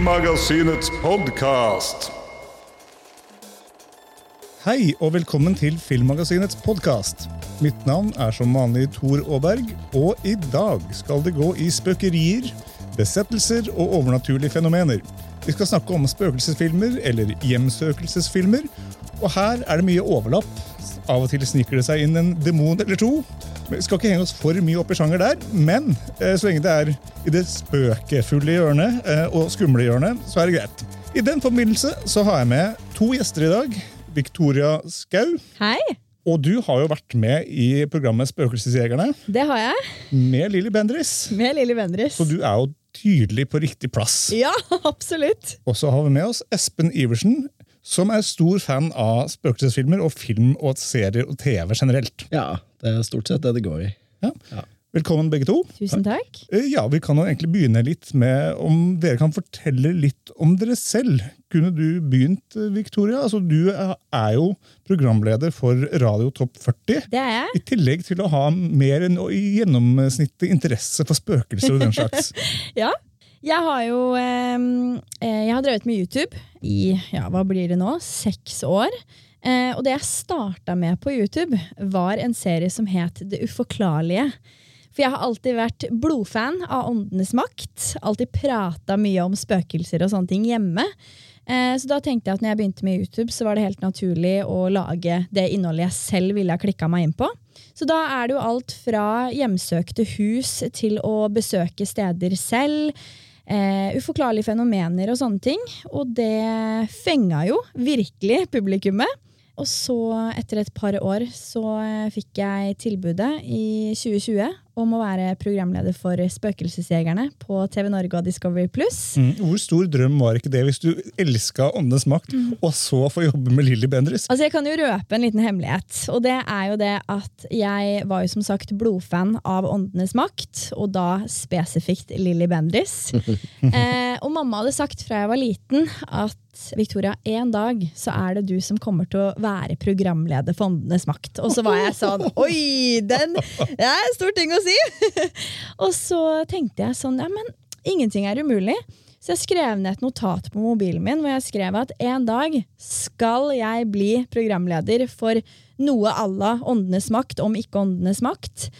Filmmagasinets podkast. Hei og velkommen til Filmmagasinets podkast. Mitt navn er som vanlig Tor Aaberg, og i dag skal det gå i spøkerier, besettelser og overnaturlige fenomener. Vi skal snakke om spøkelsesfilmer eller hjemsøkelsesfilmer, og her er det mye overlapp. Av og til sniker det seg inn en demon eller to. Vi skal ikke henge oss for mye opp i sjanger der, men eh, så lenge det er i det spøkefulle hjørnet eh, og skumle hjørnet, så er det greit. I den forbindelse så har jeg med to gjester i dag. Victoria Skau. Hei, Og du har jo vært med i programmet Spøkelsesjegerne det har jeg. med Lilly Bendriss. Med Lilly Bendriss. Så du er jo tydelig på riktig plass. Ja, absolutt. Og så har vi med oss Espen Iversen, som er stor fan av spøkelsesfilmer og film og serier og TV generelt. Ja, det er stort sett det det går i. Ja. Ja. Velkommen, begge to. Tusen takk. Eh, Ja, Vi kan jo egentlig begynne litt med om dere kan fortelle litt om dere selv. Kunne du begynt, eh, Victoria? Altså, Du er jo programleder for Radio Topp 40. Det er jeg. I tillegg til å ha mer enn i gjennomsnittet interesse for spøkelser og den slags. Ja. Jeg har jo ehm, eh, Jeg har drevet med YouTube i ja, hva blir det nå? seks år. Eh, og det jeg starta med på YouTube, var en serie som het Det uforklarlige. For jeg har alltid vært blodfan av Åndenes makt. Alltid prata mye om spøkelser og sånne ting hjemme. Eh, Så da tenkte jeg at når jeg begynte med YouTube, så var det helt naturlig å lage det innholdet jeg selv ville ha klikka meg inn på. Så da er det jo alt fra hjemsøkte hus til å besøke steder selv. Uh, uforklarlige fenomener og sånne ting. Og det fenga jo virkelig publikummet. Og så, etter et par år, så eh, fikk jeg tilbudet i 2020 om å være programleder for Spøkelsesjegerne på TV Norge og Discovery Pluss. Mm. Hvor stor drøm var ikke det hvis du elska Åndenes makt, og så få jobbe med Lilly Bendriss? Altså Jeg kan jo røpe en liten hemmelighet. Og det er jo det at jeg var jo som sagt blodfan av Åndenes makt, og da spesifikt Lilly Bendriss. eh, og mamma hadde sagt fra jeg var liten at Victoria, en dag så er det du som kommer til å være programleder for Åndenes makt. Og så var jeg sånn Oi! Den Det er en stor ting å si! og så tenkte jeg sånn Ja, men ingenting er umulig. Så jeg skrev ned et notat på mobilen min hvor jeg skrev at en dag skal jeg bli programleder for noe à la Åndenes makt, om ikke Åndenes makt,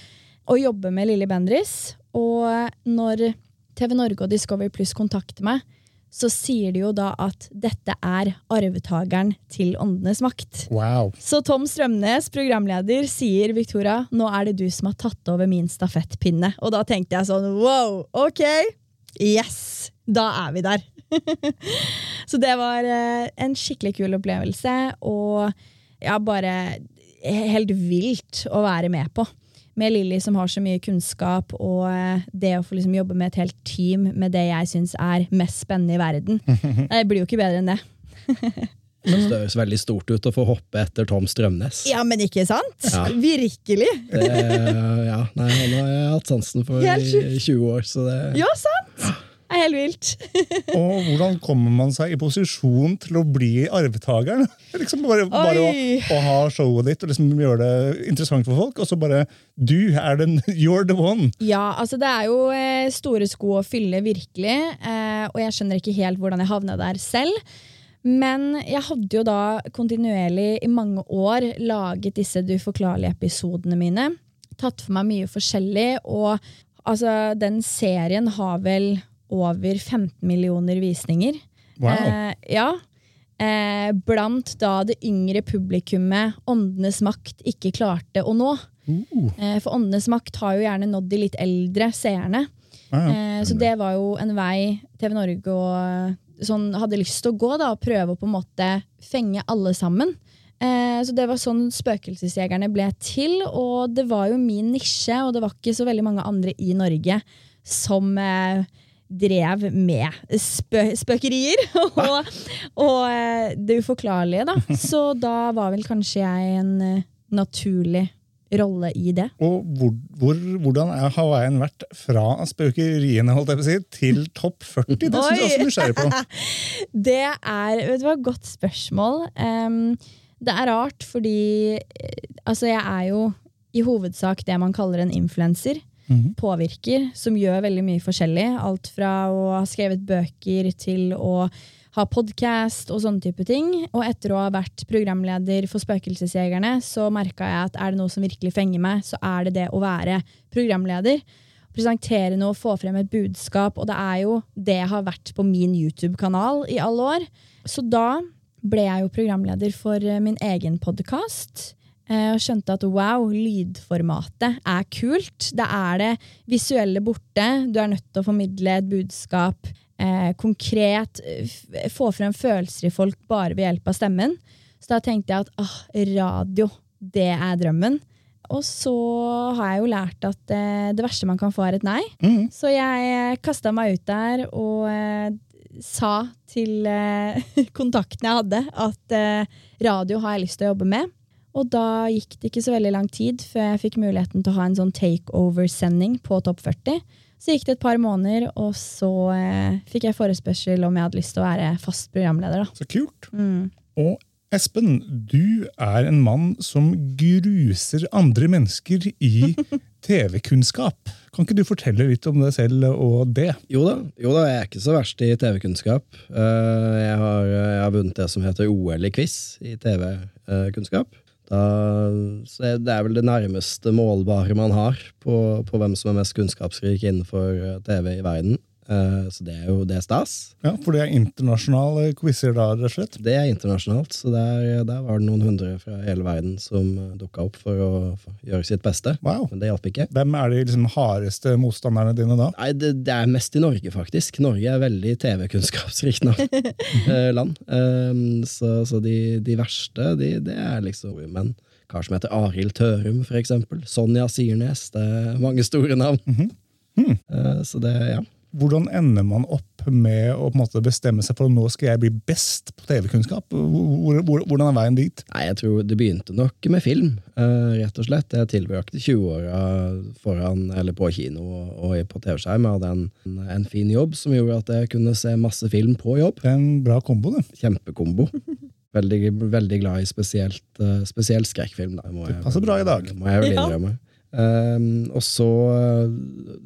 og jobbe med Lilly Bendriss. Og når TV Norge og Discovery Pluss kontakter meg, så sier de jo da at dette er arvetageren til Åndenes makt. Wow. Så Tom Strømnes, programleder, sier Victoria, nå er det du som har tatt over min stafettpinne. Og da tenkte jeg sånn wow, ok, yes, da er vi der. Så det var eh, en skikkelig kul opplevelse, og ja, bare helt vilt å være med på. Med Lilly som har så mye kunnskap, og eh, det å få liksom jobbe med et helt team med det jeg syns er mest spennende i verden. Det blir jo ikke bedre enn det. Det høres veldig stort ut å få hoppe etter Tom Strømnes. Ja, men ikke sant? Ja. Virkelig! Det, ja, nei, han har jeg hatt sansen for i 20 år, så det Ja, sant! Det er helt vilt. Og hvordan kommer man seg i posisjon til å bli arvtakeren? Liksom bare bare å, å ha showet ditt og liksom gjøre det interessant for folk, og så bare Du er den You're the one! Ja, altså det er jo eh, store sko å fylle, virkelig. Eh, og jeg skjønner ikke helt hvordan jeg havna der selv. Men jeg hadde jo da kontinuerlig i mange år laget disse Du uforklarlige episodene mine. Tatt for meg mye forskjellig, og altså, den serien har vel over 15 millioner visninger. Wow. Eh, ja. Eh, blant da det yngre publikummet Åndenes makt ikke klarte å nå. Uh, Eh, for Åndenes makt har jo gjerne nådd de litt eldre seerne. ja. Eh, så det var jo en vei TV Norge og, sånn, hadde lyst til å gå, da, og prøve å på en måte fenge alle sammen. Eh, så det var sånn Spøkelsesjegerne ble til, og det var jo min nisje, og det var ikke så veldig mange andre i Norge som eh, drev med spø spøkerier og, og eh, det uforklarlige, da. Så da var vel kanskje jeg en eh, naturlig rolle i det. Og hvor, hvor, hvordan er, har veien vært fra spøkeriene holdt jeg på å si, til topp 40? Det syns jeg også er nysgjerrig på. Det er vet du hva, godt spørsmål. Um, det er rart, fordi eh, altså, jeg er jo i hovedsak det man kaller en influenser. Påvirker, som gjør veldig mye forskjellig. Alt fra å ha skrevet bøker til å ha podkast og sånne type ting. Og etter å ha vært programleder for Spøkelsesjegerne, så merka jeg at er det noe som virkelig fenger meg, så er det det å være programleder. Presentere noe, få frem et budskap. Og det er jo det jeg har vært på min YouTube-kanal i alle år. Så da ble jeg jo programleder for min egen podkast. Og skjønte at wow, lydformatet er kult. Da er det visuelle borte. Du er nødt til å formidle et budskap eh, konkret. Få frem følelser i folk bare ved hjelp av stemmen. Så da tenkte jeg at ah, radio, det er drømmen. Og så har jeg jo lært at eh, det verste man kan få, er et nei. Mm. Så jeg kasta meg ut der og eh, sa til eh, kontakten jeg hadde, at eh, radio har jeg lyst til å jobbe med. Og da gikk det ikke så veldig lang tid før jeg fikk muligheten til å ha en sånn takeover-sending på Topp 40. Så gikk det et par måneder, og så eh, fikk jeg forespørsel om jeg hadde lyst til å være fast programleder. Da. Så kult. Mm. Og Espen, du er en mann som gruser andre mennesker i TV-kunnskap. Kan ikke du fortelle litt om deg selv og det? Jo da, jo da, jeg er ikke så verst i TV-kunnskap. Eh, Jeg, har- jeg har vunnet det som heter OL i quiz i TV-kunnskap. Da, så det er vel det nærmeste målbare man har på, på hvem som er mest kunnskapsrik innenfor eh, TV i verden. Eh, Så det er jo det er stas. Ja, For det er internasjonale quizer da, rett og slett? Det er internasjonalt, så der, der var det noen hundre fra hele verden som dukka opp for å gjøre sitt beste. Wow. Men det hjalp ikke. Hvem er de liksom hardeste motstanderne dine da? Nei, det, det er mest i Norge, faktisk. Norge er veldig TV-kunnskapsrikt eh, land. Um, så så de, de verste, de, det er liksom menn. Kar som heter Arild Tørum, for eksempel. Sonja Sirnes. Det er mange store navn. Eh, så det, ja. Hvordan ender man opp med å på en måte bestemme seg for at nå skal jeg bli best på TV-kunnskap? Hvor- hvor- Hvordan er veien dit? Nei, jeg tror det begynte nok med film, eh, rett og slett. Jeg tilbrakte 20-åra på kino og, på TV-skjerm. Jeg hadde en, en fin jobb som gjorde at jeg kunne se masse film på jobb. Det er en bra kombo, det. Kjempekombo. Veldig, veldig glad i spesielt, uh, spesielt skrekkfilm. Det passer bra i dag. Må jeg vel Ja. Um, og så uh,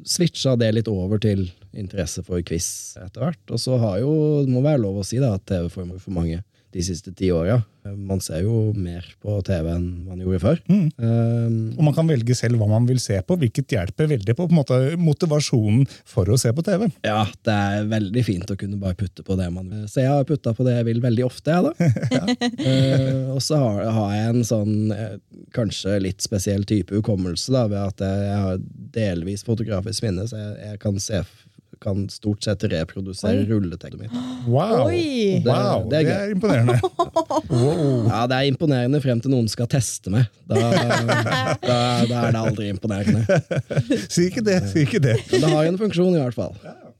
switcha det litt over til interesse for quiz etter hvert. Og så har jo, det må være lov å si da, at TV-former for mange de siste ti åra. Man ser jo mer på TV enn man gjorde før. Mm. Um, Og man kan velge selv hva man vil se på, hvilket hjelper veldig på, på måte, motivasjonen for å se på TV. ja, det er veldig fint å kunne bare putte på det man vil. Så jeg har putta på det jeg vil veldig ofte, jeg, da. uh, og så har, har jeg en sånn eh, kanskje litt spesiell type hukommelse, da, ved at jeg, jeg har delvis fotografisk minne, så jeg, jeg kan se kan stort sett reprodusere Oi. rulleteksten mitt. Wow! Det, wow. Det- er det er er imponerende. Wow. Ja, det er imponerende frem til noen skal teste meg. Da, da, da er det aldri imponerende. Si ikke det, si ikke det. Men det har en funksjon, i hvert fall.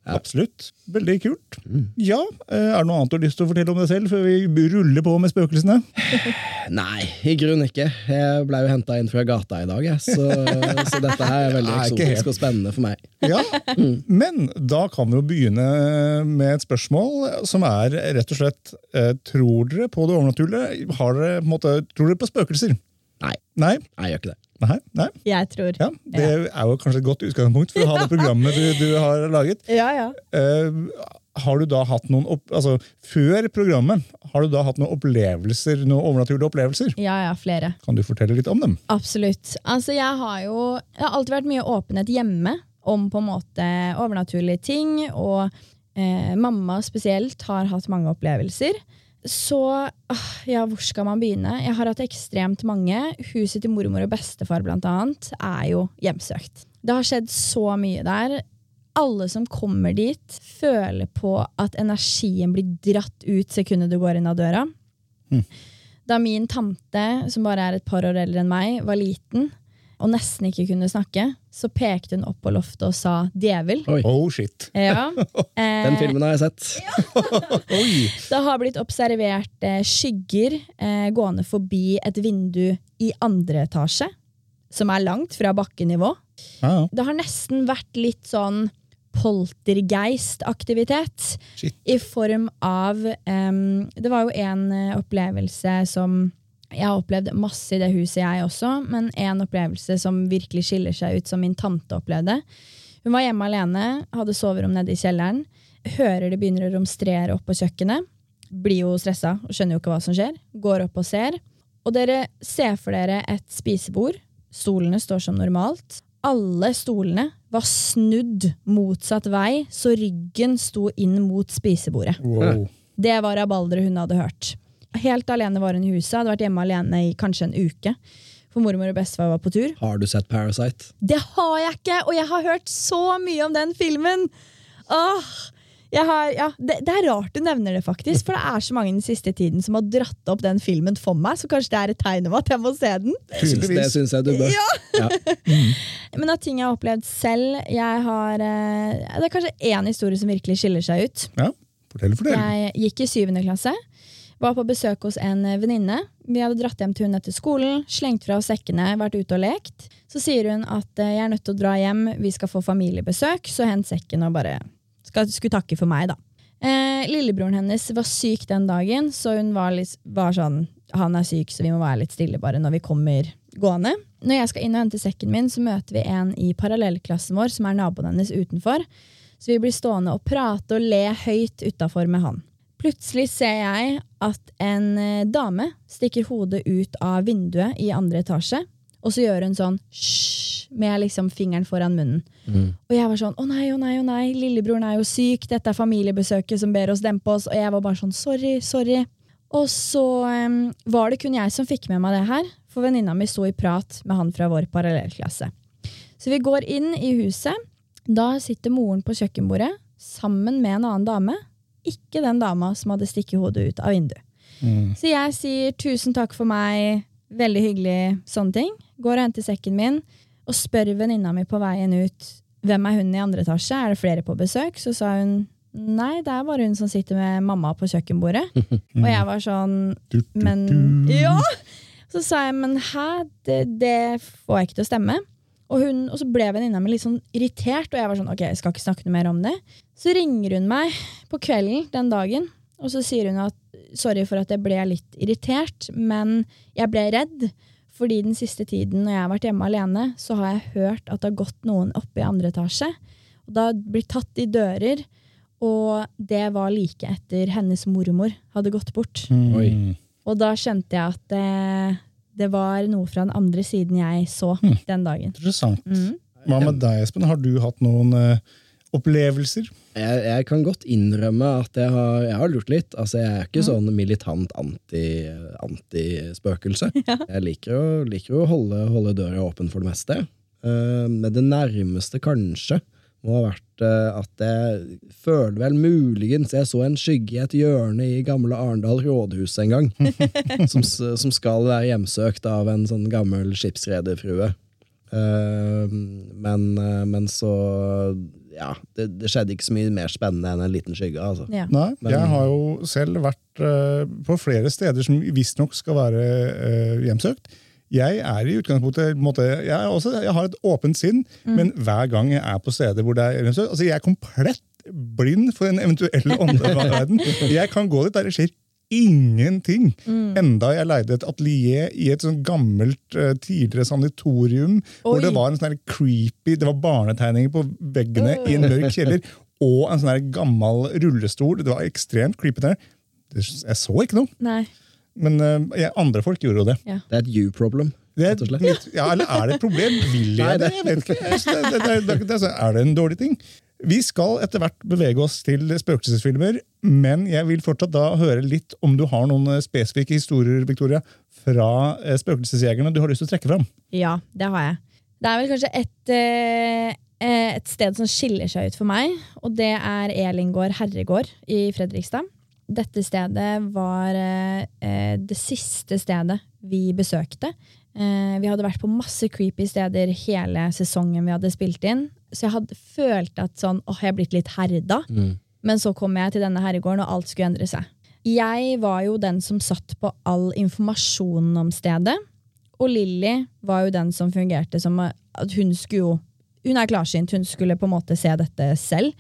Absolutt. Veldig kult. Mm. Ja, eh, Er det noe annet du har lyst til å fortelle om deg selv før vi ruller på med spøkelsene? Nei, i grunnen ikke. Jeg ble jo henta inn fra gata i dag. Så, så dette her er veldig eksotisk og spennende for meg. Ja, Men da kan vi jo begynne med et spørsmål som er rett og slett eh, Tror dere på det overnaturlige? Har dere, på måte, tror dere på spøkelser? Nei, Nei? jeg gjør ikke det. Nei? Nei? Jeg tror. Ja, Det er jo kanskje et godt utgangspunkt for å ha det programmet du, du har laget. Ja, ja. Uh, har du da hatt noen opp, altså Før programmet, har du da hatt noen opplevelser, noen overnaturlige opplevelser? Ja, ja, flere. Kan du fortelle litt om dem? Absolutt. Altså, jeg har jo Det har alltid vært mye åpenhet hjemme om på en måte overnaturlige ting, og eh, mamma spesielt har hatt mange opplevelser. Så ah, ja, hvor skal man begynne? Jeg har hatt ekstremt mange. Huset til mormor og bestefar blant annet, er jo hjemsøkt. Det har skjedd så mye der. Alle som kommer dit, føler på at energien blir dratt ut sekundet du går inn av døra. Da min tante, som bare er et par år eldre enn meg, var liten og nesten ikke kunne snakke, så pekte hun opp på loftet og sa 'djevel'. Oi, Oh shit. Ja. den Eh, filmen har jeg sett. Det har blitt observert eh, skygger eh, gående forbi et vindu i andre etasje, som er langt fra bakkenivå. Ah, ja. Det har nesten vært litt sånn poltergeist-aktivitet. I form av em, Det var jo en eh, opplevelse som Jeg har opplevd masse i det huset, jeg også, men en opplevelse som virkelig skiller seg ut, som min tante opplevde. Hun var hjemme alene, hadde soverom nede i kjelleren. Hører det begynner å romstrere opp på kjøkkenet. Blir jo stressa og skjønner jo ikke hva som skjer. Går opp og ser. Og dere ser for dere et spisebord. Stolene står som normalt. Alle stolene var snudd motsatt vei, så ryggen sto inn mot spisebordet. Wow. Det var rabalderet hun hadde hørt. Helt alene var hun i huset, hadde vært hjemme alene i kanskje en uke. For mormor og bestefar var på tur. Har du sett Parasite? Det har jeg ikke, og jeg har hørt så mye om den filmen! Åh, jeg har, ja, det, det er rart du nevner det, faktisk, for det er så mange den siste tiden som har dratt opp den filmen for meg, så kanskje det er et tegn om at jeg må se den. Synes, Det synes syns jeg du bør. Ja. Men av ting jeg har opplevd selv jeg har, eh, Det er kanskje én historie som virkelig skiller seg ut. Ja, fortell, fortell. Jeg gikk i syvende klasse. Var på besøk hos en eh, venninne. Vi hadde dratt hjem til hun etter skolen, slengt fra oss sekkene, vært ute og lekt. Så sier hun at eh, jeg er nødt til å dra hjem, vi skal få familiebesøk, så hent sekken og bare skal, skulle takke for meg, da. Eh, lillebroren hennes var syk den dagen, så hun var, litt, var sånn Han er syk, så vi må være litt stille bare når vi kommer gående. Når jeg skal inn og hente sekken min, så møter vi en i parallellklassen vår som er naboen hennes utenfor. Så vi blir stående og prate og le høyt utafor med han. Plutselig ser jeg at en eh, dame stikker hodet ut av vinduet i andre etasje, og så gjør hun sånn hysj med liksom fingeren foran munnen. Og jeg var sånn å nei, å nei, å nei, lillebroren er jo syk, dette er familiebesøket som ber oss dempe oss, og jeg var bare sånn sorry, sorry. Og så um, var det kun jeg som fikk med meg det her, for venninna mi sto i prat med han fra vår parallellklasse. Så vi går inn i huset. Da sitter moren på kjøkkenbordet sammen med en annen dame. Ikke den dama som hadde stikket hodet ut av vinduet. Så jeg sier tusen takk for meg, veldig hyggelig, sånne ting. Går og henter sekken min og spør venninna mi på veien ut hvem er hun i andre etasje, er det flere på besøk? Så sa hun nei, det er bare hun som sitter med mamma på kjøkkenbordet. Og jeg var sånn men. Ja! Så sa jeg, men hæ, det, det får jeg ikke til å stemme. Og, hun, og så ble venninna mi litt sånn irritert, og jeg var sånn, ok, jeg skal ikke snakke noe mer om det. Så ringer hun meg på kvelden den dagen, og så sier hun at sorry for at jeg ble litt irritert, men jeg ble redd. Fordi den siste tiden når jeg har vært hjemme alene, så har jeg hørt at det har gått noen oppe i andre etasje. Og det har blitt tatt i dører, og det var like etter hennes mormor hadde gått bort. Mm. Og da skjønte jeg at det, det var noe fra den andre siden jeg så den dagen. Interessant. Mm. Hva med deg, Espen? Har du hatt noen uh, opplevelser? Jeg, jeg kan godt innrømme at jeg har, jeg har lurt litt. Altså, jeg er ikke Mm. sånn militant antispøkelse. Anti ja. Jeg liker å, liker å holde, holde døra åpen for det meste. Uh, men det nærmeste kanskje må ha vært eh, at jeg føler vel muligens jeg så en skygge i et hjørne i gamle Arendal rådhus en gang, som, som skal være hjemsøkt av en sånn gammel skipsrederfrue. Eh, men, eh, men så Ja, det, det skjedde ikke så mye mer spennende enn en liten skygge. Altså. Ja. Nei, jeg har jo selv vært på flere steder som visstnok skal være hjemsøkt. Jeg er i utgangspunktet måte, jeg, også, jeg har et åpent sinn, men hver gang jeg er på steder hvor det er eventuelt, altså Jeg er komplett blind for en eventuell åndeverden. Jeg kan gå dit der det skjer ingenting. Enda jeg leide et atelier i et sånn gammelt eh, tidligere Oi. hvor det var en sånn creepy Det var barnetegninger på veggene i en mørk kjeller, og en sånn gammel rullestol. Det var ekstremt creepy der. Det- Jeg så ikke noe, Nei. Men uh, andre folk gjorde jo det. Det er et you-problem. Det er, litt, ja, eller er det et problem? Vil jeg det? Jeg vet ikke. Det, det, det, det, det, er- det en dårlig ting? Vi skal etter hvert bevege oss til spøkelsesfilmer, men jeg vil fortsatt da høre litt om du har noen eh, spesifikke historier Victoria, fra eh, Spøkelsesjegerne du har lyst til å trekke fram. Ja, det har jeg. Det er vel kanskje et, et sted som skiller seg ut for meg, og det er Elingård herregård i Fredrikstad. Dette stedet var eh, eh, det siste stedet vi besøkte. Eh, vi hadde vært på masse creepy steder hele sesongen vi hadde spilt inn, så jeg hadde følt at sånn, åh, jeg er blitt litt herda. Men så kom jeg til denne herregården, og alt skulle endre seg. Jeg var jo den som satt på all informasjonen om stedet. Og Lilly var jo den som fungerte som at hun skulle jo Hun er klarsynt, hun skulle på en måte se dette selv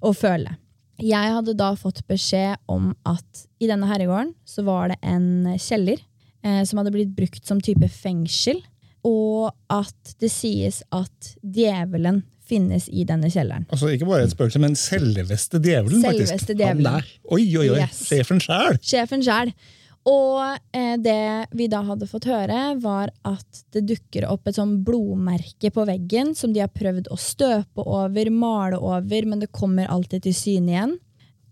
og føle. Jeg hadde da fått beskjed om at i denne herregården så var det en kjeller. eh, som hadde blitt brukt som type fengsel. Og at det sies at djevelen finnes i denne kjelleren. Altså Ikke bare et spøkelse, men selveste djevelen. faktisk. Selveste Han djevelen. der. Oi, oi, oi. Yes. Sjefen sjæl. Sjefen sjæl. Og eh, det vi da hadde fått høre, var at det dukker opp et sånn blodmerke på veggen som de har prøvd å støpe over, male over, men det kommer alltid til syne igjen.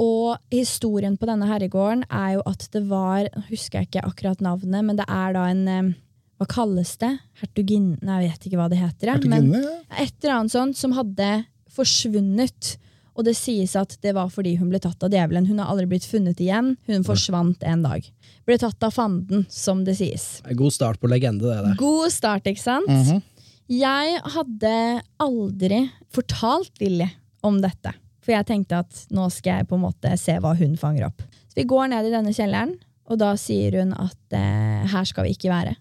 Og historien på denne herregården er jo at det var husker jeg ikke akkurat navnet, men det er da en eh, Hva kalles det? Hertuginne? Jeg vet ikke hva det heter. men- et eller annet sånt som hadde forsvunnet. Og det sies at det var fordi hun ble tatt av djevelen. Hun har aldri blitt funnet igjen. Hun forsvant en dag. Ble tatt av fanden, som det sies. God start på legende, det der. God start, ikke sant? Mhm. Jeg hadde aldri fortalt Lilly om dette. For jeg tenkte at nå skal jeg på en måte se hva hun fanger opp. Så vi går ned i denne kjelleren, og da sier hun at eh, her skal vi ikke være.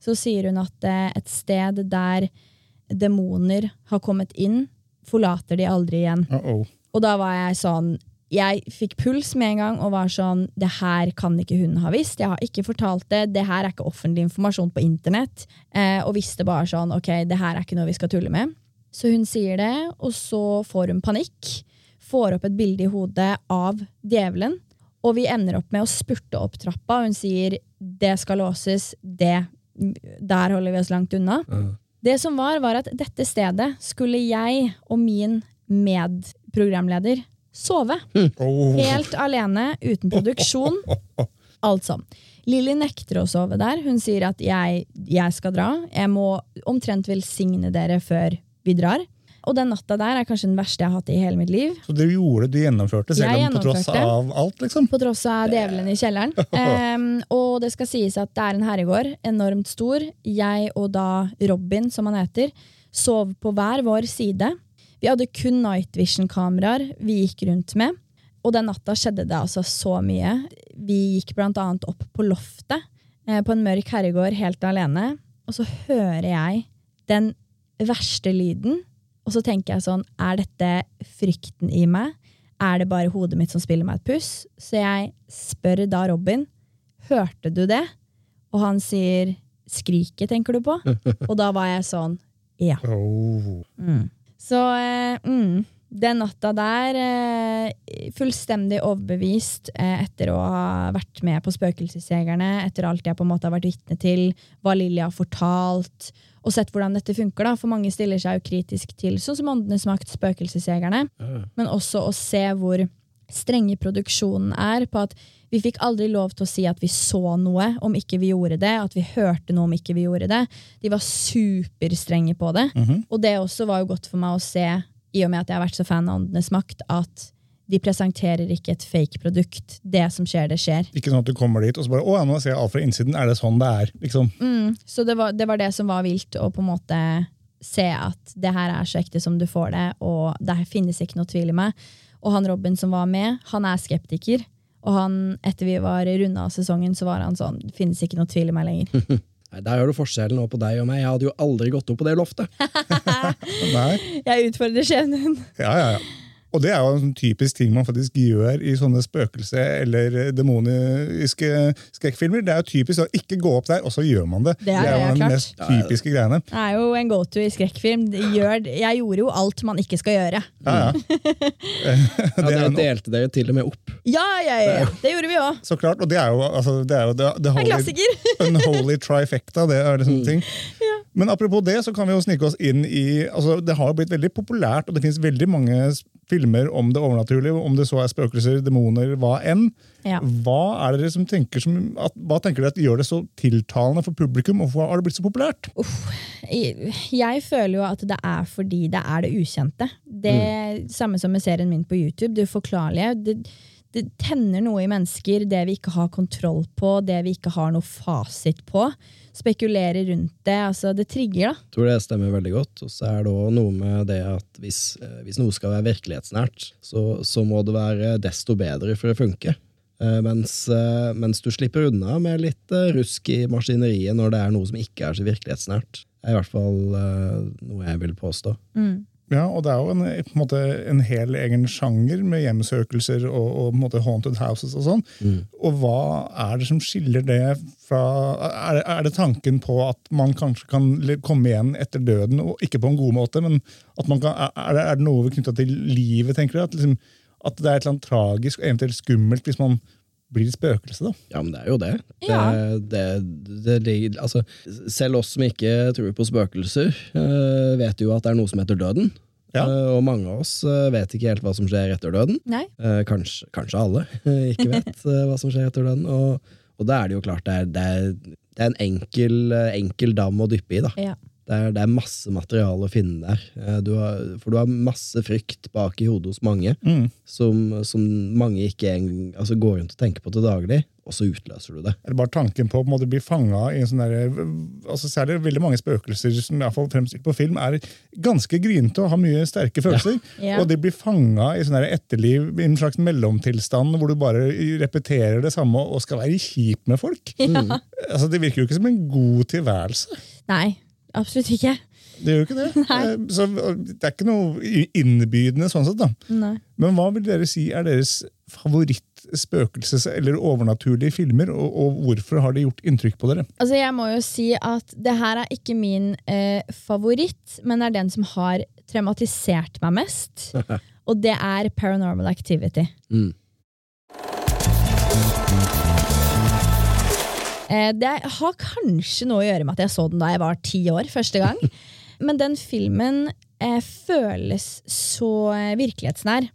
Så sier hun at eh, et sted der demoner har kommet inn, forlater de aldri igjen. Uh-oh. Og da var jeg sånn Jeg fikk puls med en gang og var sånn Det her kan ikke hun ha visst. Jeg har ikke fortalt det. Det her er ikke offentlig informasjon på internett. Eh, og visste bare sånn Ok, det her er ikke noe vi skal tulle med. Så hun sier det, og så får hun panikk. Får opp et bilde i hodet av djevelen. Og vi ender opp med å spurte opp trappa, hun sier det skal låses. Det, der holder vi oss langt unna. Det som var, var at dette stedet skulle jeg og min medprogramleder sove. Oh. Helt alene, uten produksjon. Alt sånn. Lilly nekter å sove der. Hun sier at jeg, jeg skal dra. Jeg må omtrent velsigne dere før vi drar. Og den natta der er kanskje den verste jeg har hatt i hele mitt liv. Så du gjorde det, du gjennomførte, selv om på tross av alt, liksom? På tross av djevelen i kjelleren. Um, og det skal sies at det er en herregård, enormt stor. Jeg og da Robin, som han heter, sov på hver vår side. Vi hadde kun night vision-kameraer vi gikk rundt med. Og den natta skjedde det altså så mye. Vi gikk blant annet opp på loftet eh, på en mørk herregård helt alene. Og så hører jeg den verste lyden. Og så tenker jeg sånn, er dette frykten i meg? Er det bare hodet mitt som spiller meg et puss? Så jeg spør da Robin, hørte du det? Og han sier, skriket tenker du på? Og da var jeg sånn, ja. Oh. Så eh, mm, den natta der, eh, fullstendig overbevist eh, etter å ha vært med på Spøkelsesjegerne, etter alt jeg på en måte har vært vitne til, hva Lilly har fortalt, og sett hvordan dette funker. da, For mange stiller seg jo kritisk til sånn som Åndenes makt, Spøkelsesjegerne, men også å se hvor strenge produksjonen er på at vi fikk aldri lov til å si at vi så noe om ikke vi gjorde det, at vi hørte noe om ikke vi gjorde det. De var superstrenge på det. Og det også var jo godt for meg å se, i og med at jeg har vært så fan av Åndenes makt, at de presenterer ikke et fake produkt. Det som skjer, det skjer. Ikke sånn at du kommer dit og så bare Å, nå ser jeg alt fra innsiden. Er det sånn det er? Liksom. Så det var, det var det som var vilt, å på en måte se at det her er så ekte som du får det, og det her finnes ikke noe tvil i meg. Og han Robin som var med, han er skeptiker. Og han, etter vi var runda av sesongen, så var han sånn Det finnes ikke noe tvil i meg lenger. Nei, Der gjør du forskjellen på deg og meg. Jeg hadde jo aldri gått opp på det loftet. Jeg utfordrer skjebnen. Ja, ja, ja. Og det er jo en sånn typisk ting man faktisk gjør i sånne spøkelse- eller demoniske skrekkfilmer. Det er jo typisk å ikke gå opp der, og så gjør man det. Det er jo den klart. mest typiske greiene. Det er jo en go-to i skrekkfilm. Jeg gjorde jo alt man ikke skal gjøre. Ja, ja. Ja, Det er dere delte delte dere til og med opp. Ja, ja, ja, ja. Det gjorde vi òg. Så klart, og det er jo, altså, det er jo the, det holy, unholy trifecta. Det er det sånne ting. Men apropos det, så kan vi jo snike oss inn i altså Det har jo blitt veldig populært, og det finnes veldig mange filmer om det overnaturlige, om det så er spøkelser, demoner, hva enn. Ja. Hva er dere som tenker som, at, hva tenker dere at gjør det så tiltalende for publikum, og hvorfor har det blitt så populært? Jeg jeg føler jo at det er fordi det er det ukjente. Det Samme som med serien min på YouTube. Det uforklarlige. Det, det tenner noe i mennesker, det vi ikke har kontroll på, det vi ikke har noe fasit på. Spekulere rundt det. altså Det trigger, da. Jeg tror det stemmer veldig godt. Og så er det også noe med det at hvis, eh, hvis noe skal være virkelighetsnært, så, så må det være desto bedre for å funke. Eh, mens, eh, mens du slipper unna med litt rusk i maskineriet når det er noe som ikke er så virkelighetsnært. Det er i hvert fall noe jeg vil påstå. Ja, og det er jo en, på en, måte, en hel egen sjanger med hjemsøkelser og, og måte haunted houses og sånn. Og hva er det som skiller det fra er er det tanken på at man kanskje kan komme igjen etter døden, og ikke på en god måte, men at man kan, er, det, er det noe knytta til livet, tenker du? At, liksom, at det er et eller annet tragisk og eventuelt skummelt hvis man blir det spøkelse, da? Ja, men det er jo det. Ja. det, det, det ligger- altså, selv oss som ikke tror på spøkelser, eh, vet jo at det er noe som heter døden. Ja. Eh, og mange av oss eh, vet ikke helt hva som skjer etter døden. Nei? Eh, kanskje, kanskje alle ikke vet hva som skjer etter døden. Og, og da er det jo klart det er, det er, det er en enkel, enkel dam å dyppe i. da. Ja. Det er, det er masse materiale å finne der. Eh, Du har, for du har masse frykt bak i hodet hos mange, Mm. som, som mange ikke en, altså går rundt og tenker på til daglig, og så utløser du det. Eller bare tanken på å bli fanga i en sånn derre altså Særlig veldig mange spøkelser som i hvert fall fremstilt på film, er ganske grynte og har mye sterke følelser. Ja. Og de blir fanga i sånn etterliv, i en slags mellomtilstand hvor du bare repeterer det samme og skal være kjip med folk. Ja. Altså Det virker jo ikke som en god tilværelse. Nei, absolutt ikke. Det gjør jo ikke det. Nei. Eh, Så Det er ikke noe innbydende sånn sett. da. Nei. Men hva vil dere si er deres favoritt-spøkelses- eller overnaturlige filmer, og, og hvorfor har de gjort inntrykk på dere? Altså Jeg må jo si at det her er ikke min eh, favoritt, men er den som har traumatisert meg mest. Og det er Paranormal Activity. Mm. Det har kanskje noe å gjøre med at jeg så den da jeg var ti år første gang. Men den filmen eh, føles så eh, virkelighetsnær.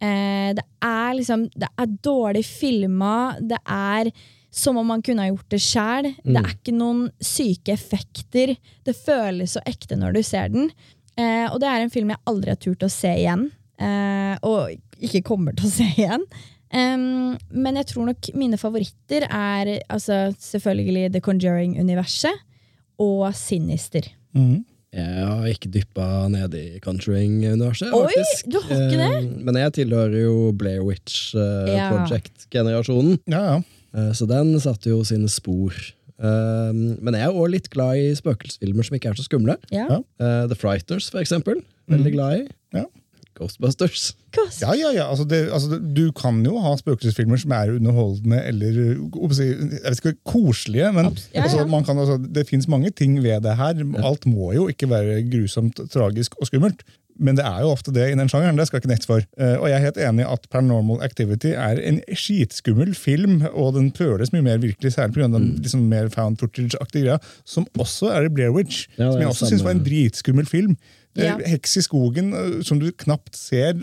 Eh, det er liksom Det er dårlig filma. Det er som om man kunne ha gjort det sjæl. Det er ikke noen syke effekter. Det føles så ekte når du ser den. Eh, og det er en film jeg aldri har turt å se igjen. Eh, og ikke kommer til å se igjen. Em, men jeg tror nok mine favoritter er altså, selvfølgelig The Conjuring-universet og Sinister. Mm. Jeg har ikke dyppa ned i Conjuring-universet, Oi, faktisk. du har ikke det? Men jeg tilhører jo Blair Witch eh, Ja. Project-generasjonen, Ja, ja. eh, så den satte jo sine spor. Men jeg er òg litt glad i spøkelsesfilmer som ikke er så skumle. Eh, The Frighters, for eksempel. Veldig glad i. Ja. Ghostbusters. Kos. Ja, ja, ja. Altså, det, altså, du kan jo ha spøkelsesfilmer som er underholdende eller si, jeg vet ikke, koselige. Men ja, altså, man kan, altså, det fins mange ting ved det her. Alt må jo ikke være grusomt, tragisk og skummelt. Men det er jo ofte det i den sjangeren. det skal jeg ikke nett for. Eh, og jeg er helt enig at Paranormal Activity er en skitskummel film, og den føles mye mer virkelig, særlig pga. den liksom, mer found footage-aktige greia, som også er i Blair Witch. Ja, som jeg også syns var en dritskummel film. Er Ja. Heks i skogen eh, som du knapt ser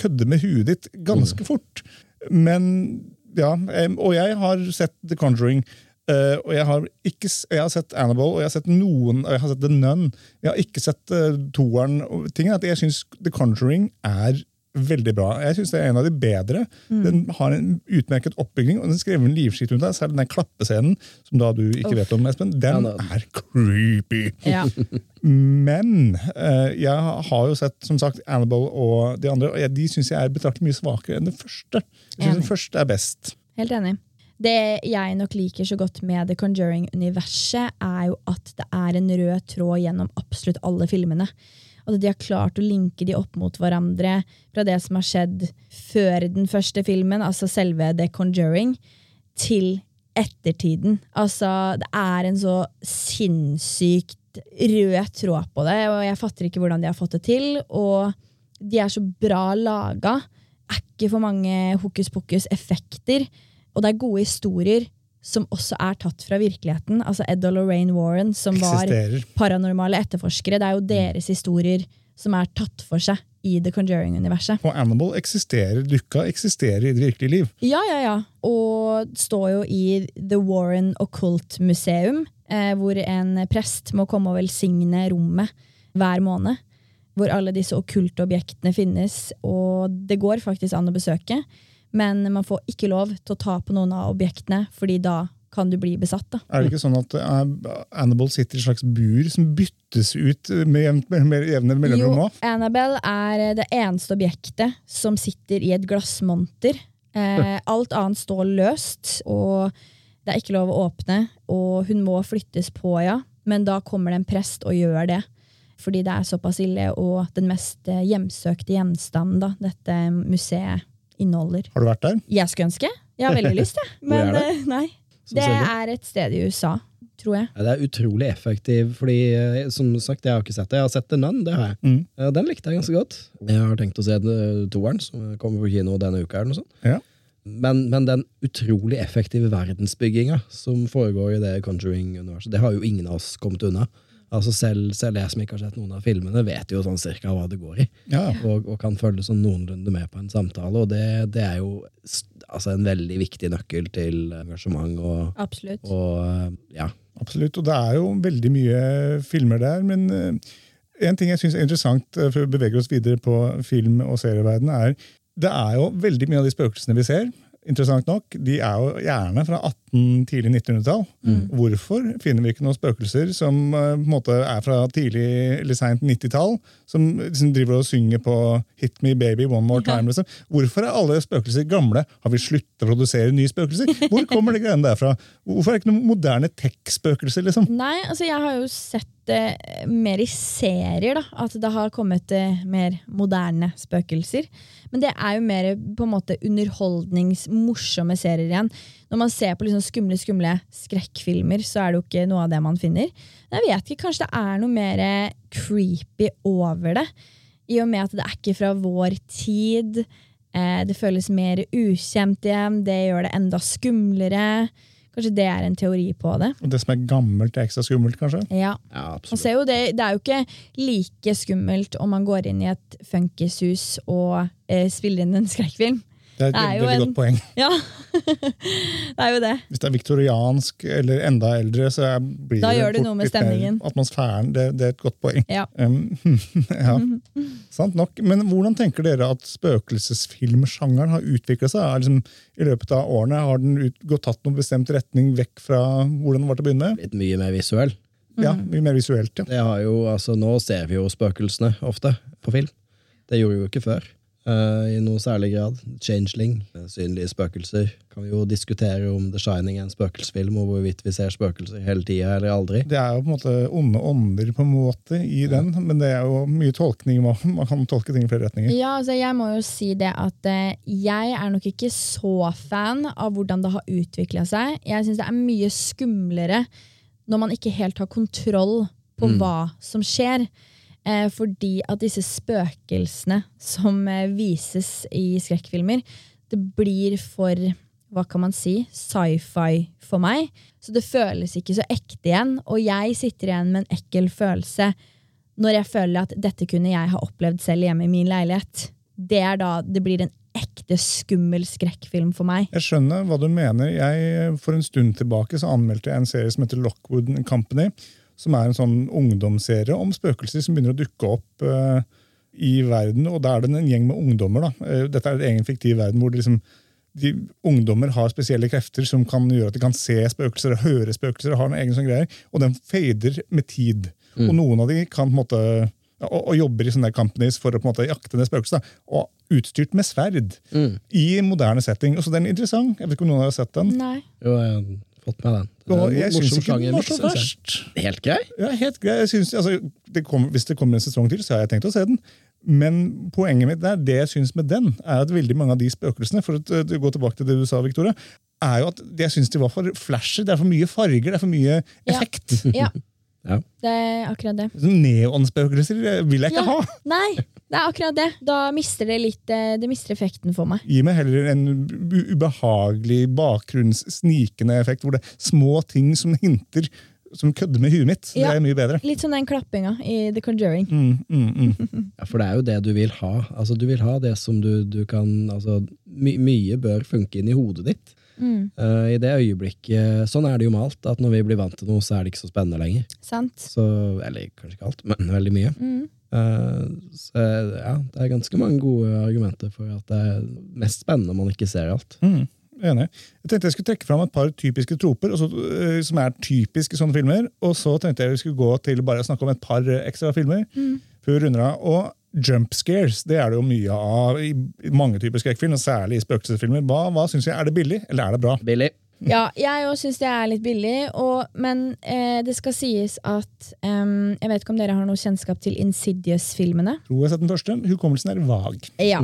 kødde med huet ditt ganske fort. Men ja, Og jeg har sett The Conjuring. eh, og jeg har, ikke, jeg har sett Annabelle og jeg har sett noen, og jeg har sett The Nun. Jeg har ikke sett uh, toeren. og Tingen er at Jeg syns The Conjuring er veldig bra. Jeg synes Det er en av de bedre. Den har en utmerket oppbygging og den skrev en livskitt rundt deg. Selv den klappescenen, som da du ikke vet om, Espen. Den er creepy. Ja. Men eh, jeg har jo sett som sagt Annabelle og de andre, og de syns jeg er betraktet mye svakere enn den første. Jeg synes den første er best. Helt enig. Det jeg nok liker så godt med The Conjuring-universet, er jo at det er en rød tråd gjennom absolutt alle filmene. At de har klart å linke de opp mot hverandre fra det som har skjedd før den første filmen, altså selve The Conjuring, til ettertiden. Altså, det er en så sinnssykt rød tråd på det, og jeg fatter ikke hvordan de har fått det til. Og de er så bra laga. Er ikke for mange hokus pokus-effekter. Og det er gode historier som også er tatt fra virkeligheten. Altså Ed og Lorraine Warren, som var paranormale etterforskere. Det er jo deres historier som er tatt for seg i The Conjuring-universet. Og Annabelle eksisterer, dukka eksisterer i det virkelige liv. Ja, ja, ja. Og står jo i The Warren Occult Museum, eh, hvor en prest må komme og velsigne rommet hver måned. Hvor alle disse okkulte objektene finnes. Og det går faktisk an å besøke, men man får ikke lov til å ta på noen av objektene, fordi da kan du bli besatt. da. Er det ikke sånn at eh, Annabelle sitter i et slags bur som byttes ut med jevne mellomrom Jo. Annabelle er det eneste objektet som sitter i et glassmonter. Eh, alt annet står løst, og det er ikke lov å åpne. Og hun må flyttes på, ja, men da kommer det en prest og gjør det. fordi det er såpass ille, og den mest eh, hjemsøkte gjenstanden da, dette museet inneholder. Har du vært der? Jeg skulle ønske. Jeg har veldig lyst, jeg. Hvor er Men det? eh, nei. Det er et sted i USA, tror jeg. Ja, Det er utrolig effektiv, fordi eh, som sagt, jeg har ikke sett det. Jeg har sett The Nun, det har jeg. Mm. Den likte jeg ganske godt. Jeg har tenkt å se eh, toeren, som kommer på kino denne uka. eller noe sånt. Ja. Men, men den utrolig effektive verdensbygginga som foregår i det Conjuring-universet, det har jo ingen av oss kommet unna. Altså selv, selv jeg som ikke har sett noen av filmene, vet jo sånn cirka hva det går i. Ja. Og, og kan følge sånn noenlunde med på en samtale. Og det, det er jo altså en veldig viktig nøkkel til engasjement og, Absolutt. og eh, ja. Absolutt, og det er jo veldig mye filmer der, men eh, en ting jeg syns er interessant, eh, for å bevege oss videre på film- og serieverdenen, er det er jo veldig mye av de spøkelsene vi ser, interessant nok, de er jo gjerne fra 18, tidlig 1900-tall. Hvorfor finner vi ikke noen spøkelser som uh, på en måte er fra tidlig eller seint 90-tall, som liksom driver og synger på 'Hit me baby one more time'? Liksom. Hvorfor er alle spøkelser gamle? Har vi sluttet å produsere nye spøkelser? Hvor kommer de greiene derfra? Hvorfor er det ikke noen moderne tech-spøkelser? liksom? Nei, altså jeg har jo sett det mer i serier, da. At det har kommet eh, mer moderne spøkelser. Men det er jo mer på en måte underholdningsmorsomme serier igjen. Når man ser på liksom skumle skumle skrekkfilmer, så er det jo ikke noe av det man finner. Men jeg vet ikke, Kanskje det er noe mer eh, creepy over det. I og med at det er ikke fra vår tid. Eh, det føles mer ukjent igjen. Det gjør det enda skumlere. Kanskje det er en teori på det. Og det som er gammelt, er ekstra skummelt, kanskje? Ja. ja absolutt. ser jo det, det er jo ikke like skummelt om man går inn i et funkishus og eh, spiller inn en skrekkfilm. Det er et veldig en- godt poeng. Ja, det er jo det. Hvis det er viktoriansk eller enda eldre, så blir Da det gjør det noe med stemningen. Atmosfæren, det, det er et godt poeng. Ja. Um, ja, sant nok. Men hvordan tenker dere at spøkelsesfilmsjangeren har utvikla seg? Er Liksom, I løpet av årene Har den ut, gått tatt noen bestemt retning vekk fra hvordan den var til å begynne med? Litt mye mer visuell. Ja, mye mer visuelt, ja. Det har jo, altså Nå ser vi jo spøkelsene ofte på film. Det gjorde vi jo ikke før. Eh, I noe særlig grad. Changeling, eh, synlige spøkelser. Kan vi jo diskutere om The Shining er en spøkelsesfilm, og hvorvidt vi ser spøkelser hele tida eller aldri. Det er jo på en måte onde ånder på en måte i den, men det er jo mye tolkning. Man man kan tolke ting i flere retninger. Ja, altså jeg må jo si det at eh, jeg er nok ikke så fan av hvordan det har utvikla seg. Jeg syns det er mye skumlere når man ikke helt har kontroll på hva som skjer. Eh, fordi at disse spøkelsene som eh, vises i skrekkfilmer, det blir for hva kan man si, sci-fi for meg. Så det føles ikke så ekte igjen. Og jeg sitter igjen med en ekkel følelse når jeg føler at dette kunne jeg ha opplevd selv hjemme i min leilighet. Det er da det blir en ekte skummel skrekkfilm for meg. Jeg skjønner hva du mener. Jeg, for en stund tilbake så anmeldte jeg en serie som heter Lockwood Company, som er en sånn ungdomsserie om spøkelser som begynner å dukke opp uh, i verden. Og da er det en gjeng med ungdommer. Da. Eh, dette er en egen fiktiv verden hvor det liksom, de ungdommer har spesielle krefter som kan gjøre at de kan se spøkelser og høre spøkelser. og har en egen sånn greier, Og den fader med tid. Og noen av de kan på en måte og, og jobber i sånne companies for å på en måte jakte ned spøkelser. Og utstyrt med sverd i moderne setting. Og så den er interessant. Jeg vet ikke om noen har sett den. Nei. Jo, jeg fått med den. Og jeg syns ikke den var så verst. Helt grei. Ja, helt grei. Jeg synes, altså, det kom, hvis det kommer en sesong til, så har jeg tenkt å se den. Men poenget mitt der, det jeg syns med den, er at veldig mange av de spøkelsene for å gå tilbake til det du sa, Victoria, er jo at jeg syns de var for flashy. Det er for mye farger, det er for mye effekt. Ja, Ja. det er akkurat det. Sånn Neonspøkelser vil jeg ikke Ja. ha. Nei, det er akkurat det. Da mister det litt eh, Det mister effekten for meg. Gi meg heller en ubehagelig bakgrunnssnikende effekt, hvor det er små ting som hinter, som kødder med huet mitt. Ja. Det er mye bedre. Litt som den klappinga i The Conjuring. Mm, mm, mm. Ja, for det er jo det du vil ha. Altså, du vil ha det som du, du kan altså, my, Mye bør funke inn i hodet ditt. Mm, Eh, I det øyeblikket Sånn er det jo med alt. At når vi blir vant til noe, så er det ikke så spennende lenger. sant? Så, eller kanskje ikke alt, men veldig mye. Mm. Uh, så, ja, det er ganske mange gode argumenter for at det er mest spennende om man ikke ser alt. Mm, enig. Jeg tenkte jeg skulle trekke fram et par typiske troper og så, eh, som er typiske sånne filmer. Og så tenkte jeg vi skulle gå til bare å snakke om et par ekstra filmer. før vi runder av. Og jump scares det er det jo mye av i mange typer skrekkfilm, særlig i spøkelsesfilmer. Hva, hva synes jeg, Er det billig, eller er det bra? Billig. Ja, jeg òg syns det er litt billig, og, men eh, det skal sies at um, Jeg vet ikke om dere har noe kjennskap til Insidious-filmene? Tror jeg har sett den første. Hukommelsen er vag. Ja.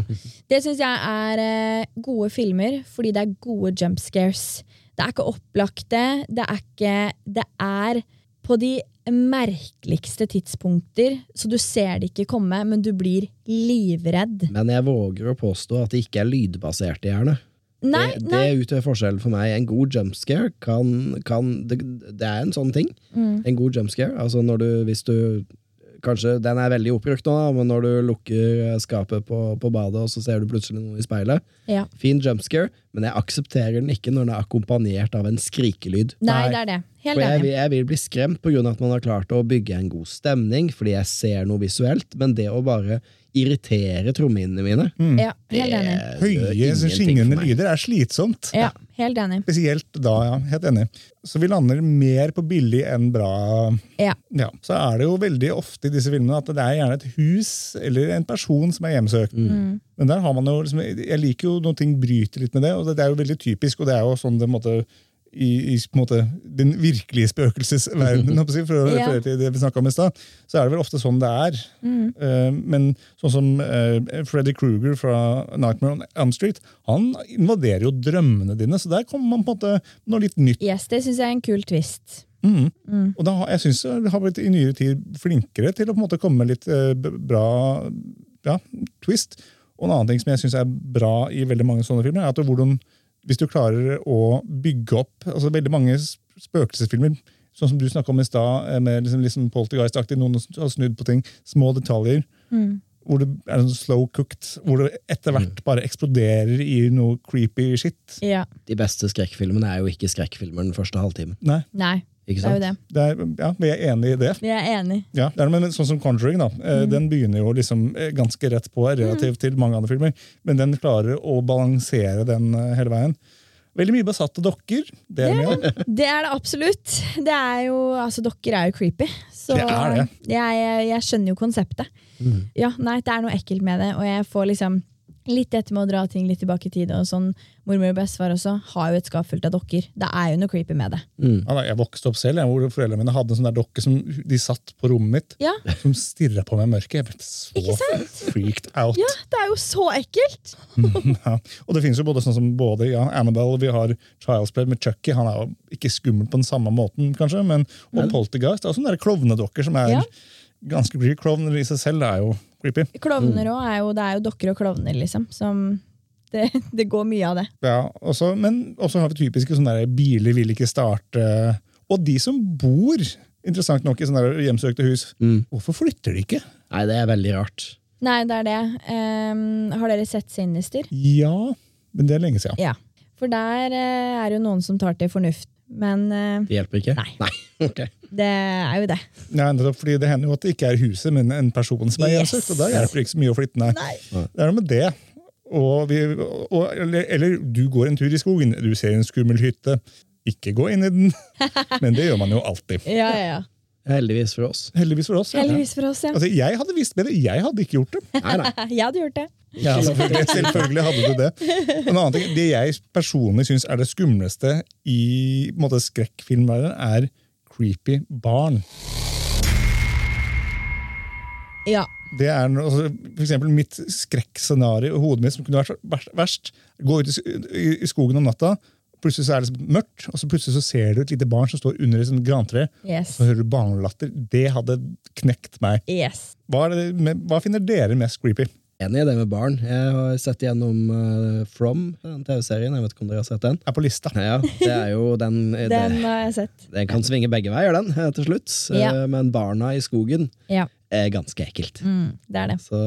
Det syns jeg er eh, gode filmer, fordi det er gode jump scares. Det er ikke opplagte. Det er ikke Det er på de merkeligste tidspunkter, så du ser det ikke komme, men du blir livredd. Men jeg våger å påstå at det ikke er lydbasert i hjernen. Nei, det, det utgjør forskjellen for meg. En god jumpscare kan, kan det, det er en sånn ting. Mm. En god jumpscare. Altså når du, hvis du Kanskje den er veldig oppbrukt nå, men når du lukker skapet på, på badet, og så ser du plutselig noe i speilet. Ja. Fin jumpscare, men jeg aksepterer den ikke når den er akkompagnert av en skrikelyd. Nei, det er det. Helt For jeg, jeg vil bli skremt av at man har klart å bygge en god stemning, fordi jeg ser noe visuelt, men det å bare irritere trommehinnene mine Ja, helt enig. det Høye, skingrende lyder er slitsomt. Ja, helt enig. Spesielt da, ja. Helt enig. Så vi lander mer på billig enn bra. Ja. Ja, Så er det jo veldig ofte i disse filmene at det er gjerne et hus eller en person som er hjemsøkt. Mm. Men der har man jo liksom, jeg liker jo når ting bryter litt med det, og det, det er jo veldig typisk. og det er jo sånn det måtte i, i måte, den virkelige spøkelsesverdenen, for å referere til det vi snakket om i stad, så er det vel ofte sånn det er. Eh, men sånn som uh, Freddy Krueger fra Nightmare on Elm Street, han invaderer jo drømmene dine, så der kommer man på en måte noe litt nytt. Yes, det syns jeg er en kul twist. Mm. Mm. Og da, jeg syns vi har blitt i nyere tid flinkere til å på en måte komme med litt uh, bra ja, twist. Og en annen ting som jeg syns er bra i veldig mange sånne filmer, er at hvordan, hvis du klarer å bygge opp altså Veldig mange spøkelsesfilmer, sånn som du snakka om i stad, eh, med liksom, liksom poltergeist-aktig, noen har snudd på ting, små detaljer. Mm. Hvor det er sånn slow cooked, hvor det etter hvert bare eksploderer i noe creepy shit. Ja. De beste skrekkfilmene er jo ikke skrekkfilmer den første halvtimen. Nei, Nei, Ikke det er jo det. det er, ja, Vi er enig i det. Vi er enig. Ja, det er, men sånn som Conjuring, da, eh, Mm. den begynner jo liksom eh, ganske rett på relativt til mange andre filmer, men den klarer å balansere den eh, hele veien. Veldig mye besatte dokker. Det er det, av. Det er det absolutt. Det er jo, altså Dokker er jo creepy. Så Det er det. Jeg, jeg, skjønner jo konseptet. Ja, nei, Det er noe ekkelt med det, og jeg får liksom litt etter med å dra ting litt tilbake i tid. og sånn, Mormor og bestefar også har jo et skap fullt av dokker. Det er jo noe creepy med det. Mm. Ja, jeg vokste opp selv, jeg, hvor foreldrene mine hadde en sånn der dokke som de satt på rommet mitt, Ja, som stirra på meg i mørket. Jeg ble så Ikke sant? freaked out. ja det er jo så ekkelt! Ja. Og det finnes jo både sånn som både ja, Annabelle, vi har Child's Play med Chucky. Han er jo ikke skummel på den samme måten, kanskje, men og Poltergeist. Det er også sånne der klovnedokker som er Ja. Ganske creepy. Klovner i seg selv er jo creepy. Klovner òg er jo Det er jo dokker og klovner, liksom. Som det, det går mye av det. Ja, også, men også har vi typiske sånne der biler vil ikke starte. Og de som bor interessant nok i sånne der hjemsøkte hus, Mm. hvorfor flytter de ikke? Nei, det er veldig rart. Nei, det er det. Um, har dere sett Sinister? Ja, men det er lenge siden. Ja. For der uh, er jo noen som tar til fornuft. Men uh, Det hjelper ikke? Nei. ok. Det er jo det. Nei, nettopp fordi Det hender jo at det ikke er huset, men en person som er Yes. hjemsøkt. og Da hjelper det ikke så mye å flytte, nei. Det er noe med det. Og vi, og, eller, eller du går en tur i skogen, du ser en skummel hytte. Ikke gå inn i den, men det gjør man jo alltid. Ja, ja, ja. Heldigvis for oss. Heldigvis for oss. ja. Heldigvis for oss, ja. Altså, jeg hadde visst bedre, jeg hadde ikke gjort det. Nei, nei. Jeg hadde gjort det. Ja, selvfølgelig, selvfølgelig hadde du det. En annen ting, Det jeg personlig syns er det skumleste i måte, skrekkfilmverdenen, er creepy barn. Ja. Det er altså, for eksempel mitt skrekkscenario i hodet mitt som kunne vært verst-. Gå ut i, skogen om natta, plutselig så er det mørkt, og så plutselig så ser du et lite barn som står under et grantre, Yes. og hører du barnelatter. Det hadde knekt meg. yes. Hva, er det, hva finner dere mest creepy? Enig i det med barn. Jeg har sett gjennom uh, From, den TV-serien. Jeg vet ikke om dere har sett den? Er på lista. Ja, det er jo den, Den har jeg sett. den kan svinge begge veier, den, eh, til slutt. Eh, Ja. Men barna i skogen Ja, er ganske ekkelt. mm, det er det. Så,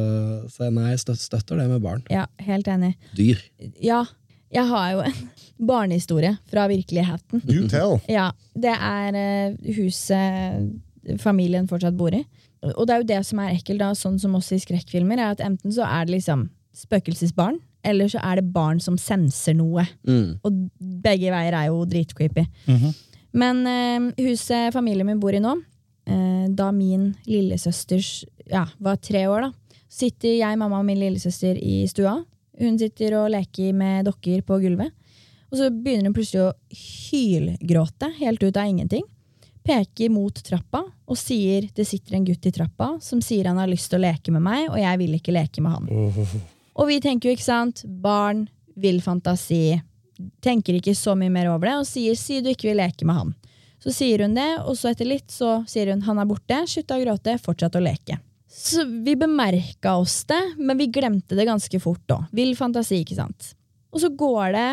så nei, jeg støtter det med barn. Ja, Helt enig. Dyr. Ja, jeg har jo en barnehistorie fra virkeligheten. You tell. Ja, Det er eh, huset familien fortsatt bor i. Og det er jo det som er ekkelt, da, sånn som også i skrekkfilmer, er at enten så er det liksom spøkelsesbarn, eller så er det barn som senser noe. Mm. Og begge veier er jo dritcreepy. Mhm. Men eh, huset familien min bor i nå, eh, da min lillesøsters ja, var tre år, da, sitter jeg, mamma og min lillesøster i stua. Hun sitter og leker med dokker på gulvet. Og så begynner hun plutselig å hylgråte helt ut av ingenting. Peker mot trappa og sier det sitter en gutt i trappa som sier han har lyst til å leke med meg, og jeg vil ikke leke med han. Og vi tenker jo, ikke sant, barn, vill fantasi, tenker ikke så mye mer over det, og sier si du ikke vil leke med han. Så sier hun det, og så etter litt så sier hun han er borte, slutta å gråte, fortsatt å leke. Så vi bemerka oss det, men vi glemte det ganske fort da. Vill fantasi, ikke sant. Og så går det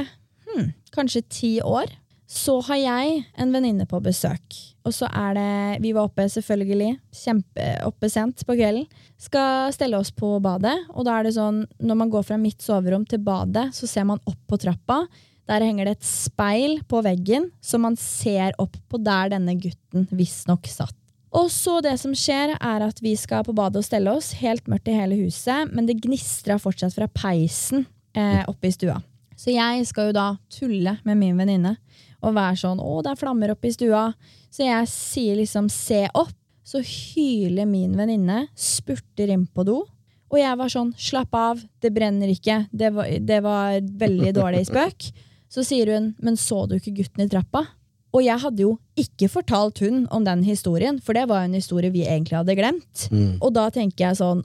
hmm, kanskje ti år. Så har jeg en venninne på besøk. Og så er det Vi var oppe, selvfølgelig. Kjempe oppe sent på kvelden. Skal stelle oss på badet, og da er det sånn når man går fra mitt soverom til badet, så ser man opp på trappa. Der henger det et speil på veggen, så man ser opp på der denne gutten visstnok satt. Og så det som skjer, er at vi skal på badet og stelle oss, helt mørkt i hele huset, men det gnistrer fortsatt fra peisen eh, oppe i stua. Så jeg skal jo da tulle med min venninne og være sånn 'Å, det er flammer oppe i stua'. Så jeg sier liksom 'se opp'. Så hyler min venninne, spurter inn på do. Og jeg var sånn 'slapp av, det brenner ikke'. Det var, det var veldig dårlig spøk. Så sier hun 'men så du ikke gutten i trappa'? Og jeg hadde jo ikke fortalt hun om den historien, for det var jo en historie vi egentlig hadde glemt. Og da tenker jeg sånn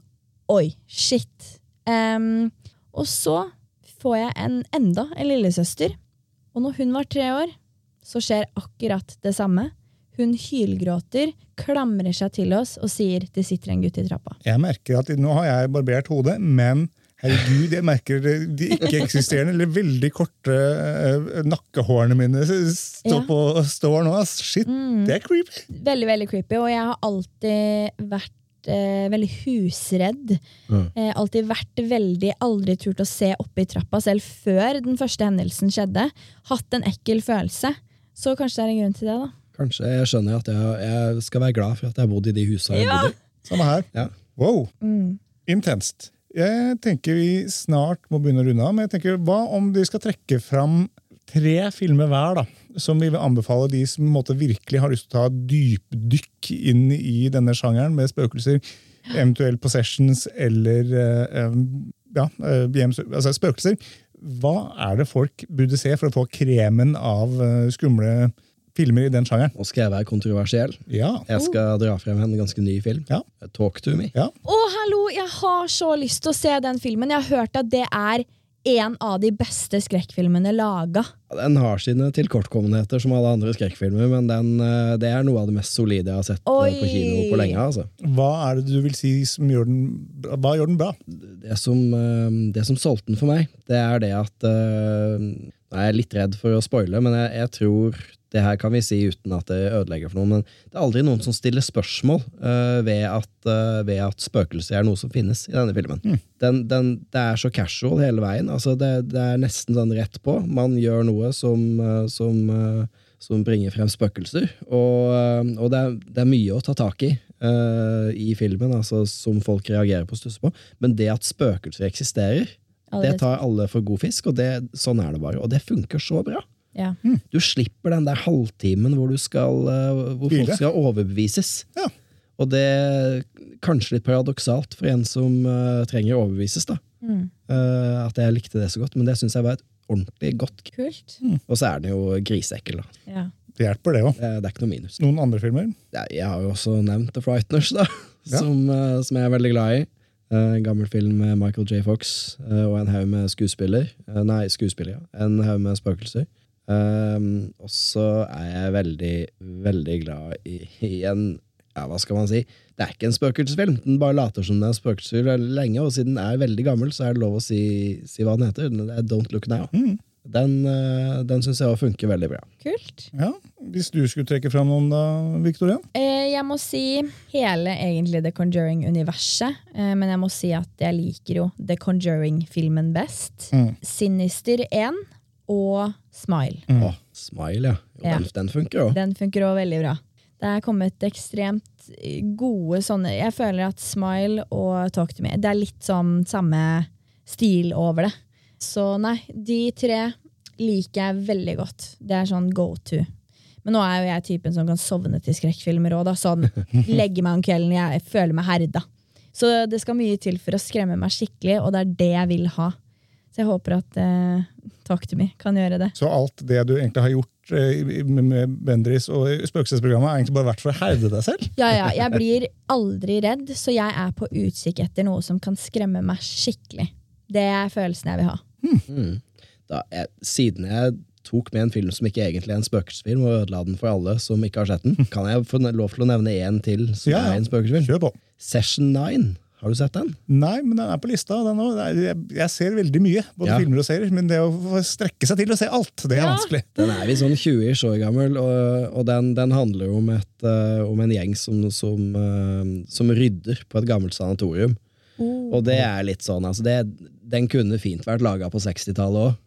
Oi, shit. Um, og så får jeg en, enda en lillesøster. Og når hun var tre år, så skjer akkurat det samme. Hun hylgråter, klamrer seg til oss og sier det sitter en gutt i trappa. Jeg merker at Nå har jeg barbert hodet, men herregud, jeg merker de ikke-eksisterende eller veldig korte uh, nakkehårene mine står, Ja. på, står nå. ass. Shit, det er creepy. Veldig, veldig creepy, og jeg har alltid vært eh, veldig husredd. Eh, alltid vært veldig aldri turt å se oppe i trappa, selv før den første hendelsen skjedde. Hatt en ekkel følelse. Så kanskje det er en grunn til det, da. Kanskje jeg skjønner at jeg, jeg skal være glad for at jeg har bodd i de husa jeg Ja. bodde i. Samme her. Ja. Wow. Mm. Intenst. Jeg tenker vi snart må begynne å runde av, men jeg tenker, hva om vi skal trekke fram tre filmer hver, da, som vi vil anbefale de som på måte, virkelig har lyst til å ta dypdykk inn i denne sjangeren med spøkelser, eventuelt possessions eller eh, ja, eh, altså spøkelser. Hva er det folk burde se for å få kremen av eh, skumle filmer i den sjangeren? Nå skal jeg være kontroversiell. Ja. Jeg skal dra frem en ganske ny film. Ja. Talk to me. ja. Å, hallo! Jeg har så lyst til å se den filmen. Jeg har hørt at det er en av de beste skrekkfilmene laga. Den har sine tilkortkommenheter som alle andre skrekkfilmer, men den, eh, det er noe av det mest solide jeg har sett eh, Oi. på kino på lenge. altså. Hva er det du vil si som gjør den, hva gjør den bra? det som, eh, det som solgte den for meg, det er det at Nå er litt redd for å spoile, men jeg, jeg tror det her kan vi si uten at det ødelegger for noe, men det er aldri noen som stiller spørsmål uh, ved, at, uh, ved at spøkelser er noe som finnes i denne filmen. Den, den, det er så casual hele veien. altså Det, det er nesten sånn rett på. Man gjør noe som, uh, som, som bringer frem spøkelser, og, og det, er, det er mye å ta tak i i filmen, altså som folk reagerer på og stusser på. Men det at spøkelser eksisterer, det tar alle for god fisk, og det, sånn er det bare. Og det funker så bra. Ja. Du slipper den der halvtimen hvor, du skal, eh, hvor folk skal overbevises. Ja. Og det er kanskje litt paradoksalt for en som uh, trenger å overbevises, da. Mm. Uh, at jeg likte det så godt, men det syns jeg var et ordentlig godt Kult. Og så er den jo griseekkel, da. Ja. Det hjelper, det òg. Det, det er ikke noe minus. Noen andre filmer? Ja, jeg har jo også nevnt The Frighteners, da, Ja. som, uh, som jeg er veldig glad i. Eh, En gammel film med Michael J. Fox eh, og en haug med skuespiller. Eh, Nei, skuespiller, ja. En haug med spøkelser. Um, og så er jeg veldig, veldig glad i, i en Ja, hva skal man si? Det er ikke en spøkelsesfilm. Den bare later som den er spøkelsesfilm lenge, og siden den er veldig gammel, så er det lov å si, si hva den heter. Det er Don't Look Now. Mm. Den, uh, den syns jeg funker veldig bra. Kult. Ja, Hvis du skulle trekke fram noen, da, Victoria? Eh, jeg må si hele egentlig The Conjuring-universet. Eh, men jeg må si at jeg liker jo The Conjuring-filmen best. Mm. Sinister 1 og Smile. Å, Smile, ja. Jo, Ja. Den, den funker òg. Den funker òg veldig bra. Det er kommet ekstremt gode sånne Jeg føler at Smile og Talk to me Det er litt sånn samme stil over det. Så nei, de tre liker jeg veldig godt. Det er sånn go to. Men nå er jo jeg typen som kan sovne til skrekkfilmer òg. Sånn, legge meg om kvelden, jeg føler meg herda. Så det skal mye til for å skremme meg skikkelig, og det er det jeg vil ha. Så jeg håper at eh, Talk to me kan gjøre det. Så alt det du egentlig har gjort eh, med- Bendris og spøkelsesprogrammet, har egentlig bare vært for å herde deg selv? Ja, ja, jeg blir aldri redd, så jeg er på utkikk etter noe som kan skremme meg skikkelig. Det er følelsen jeg vil ha. Mm. Da, jeg, siden jeg tok med en film som ikke egentlig er en spøkelsesfilm, og ødela den for alle som ikke har sett den, kan jeg få lov til å nevne én til som Ja, er en spøkelsesfilm? Kjør på. Session 9. Har du sett den? Nei, men den er på lista. Den er- jeg, jeg ser veldig mye, både Ja. filmer og serier, men det å strekke seg til å se alt, det er Ja. vanskelig. Den er vi sånn 20-ish år gammel, og, og den, den handler om, et, uh, om en gjeng som, som, uh, som rydder på et gammelt sanatorium. Og det er litt sånn, altså det, den kunne fint vært laga på 60-tallet òg.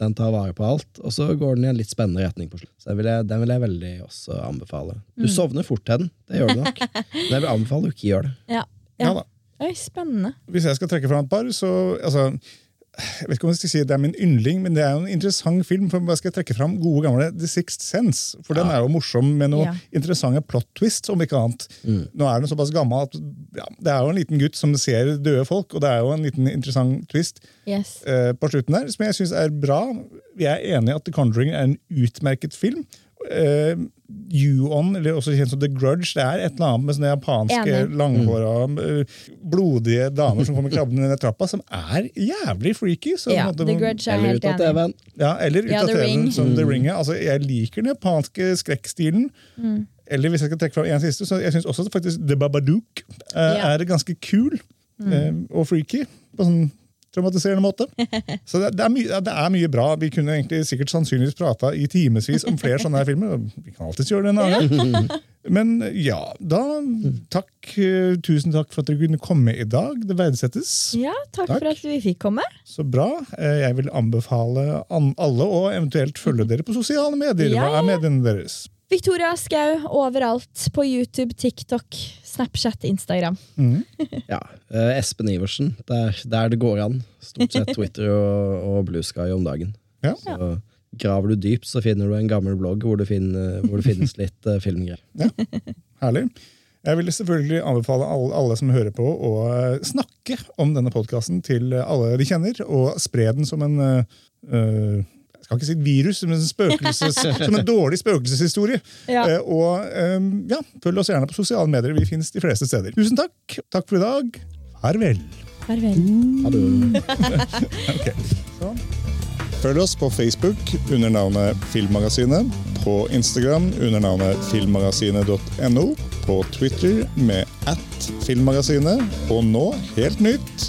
den tar vare på alt, og så går den i en litt spennende retning på slutt. Så den vil jeg, den vil jeg veldig også anbefale. Du sovner fort til den, det gjør du nok. Men jeg vil anbefale du ikke gjør det. Ja. Ja ja. da. Oi, spennende. Hvis jeg skal trekke fram et par, så altså, Jeg vet ikke om jeg skal si det er min yndling, men det er jo en interessant film. for Jeg skal trekke fram gode gamle The Sixth Sense. For den er jo morsom med noen Ja. interessante plot twists, om ikke annet. Nå er den såpass gammel at ja, det er jo en liten gutt som ser døde folk, og det er jo en liten interessant twist Yes. uh, på slutten der, som jeg syns er bra. Vi er enige i at The Conjuring er en utmerket film. Uh, Yuon, eller også kjent som The Grudge, det er et eller annet med sånne japanske Enig. langhåra, mm. blodige damer som kommer krabbende ned trappa, som er jævlig freaky. Så Ja, måtte, The Grudge er Eller helt enig. Ja, eller ut Ja, av TV-en som som The Ring. er. Altså, jeg liker den japanske skrekkstilen. Mm. Eller hvis jeg skal trekke fram en siste, så jeg syns også at faktisk The Babadook uh, Ja. er ganske kul uh, og freaky. På sånn traumatiserende måte. Så det, det, er mye, det er mye bra. Vi kunne egentlig sikkert sannsynligvis prata i timevis om flere sånne her filmer. Vi kan alltids gjøre det en annen gang. Men ja, da takk. eh, Tusen takk for at dere kunne komme i dag. Det verdsettes. Ja, takk, Takk. for at vi fikk komme. Så bra. Eh, Jeg vil anbefale alle å eventuelt følge dere på sosiale medier. Hva er mediene deres? Victoria Skau overalt. På YouTube, TikTok, Snapchat, Instagram. Ja, eh, Espen Iversen, der, der det går an. Stort sett Twitter og, og Blue Sky om dagen. Ja. Så graver du dypt, så finner du en gammel blogg hvor det, finner, hvor det finnes litt eh, filmgreier. Herlig. Jeg vil selvfølgelig anbefale alle, alle som hører på, å eh, snakke om denne podkasten til alle de kjenner, og spre den som en eh, skal ikke si et virus, men en som en dårlig spøkelseshistorie. Ja. Eh, og eh, ja, følg oss gjerne på sosiale medier. Vi finnes de fleste steder. Tusen takk. Takk for i dag. Farvel. Farvel. Ha det. okay. Sånn. Følg oss på Facebook under navnet Filmmagasinet, på Instagram under navnet filmmagasinet.no, på Twitter med at filmmagasinet, og nå, helt nytt,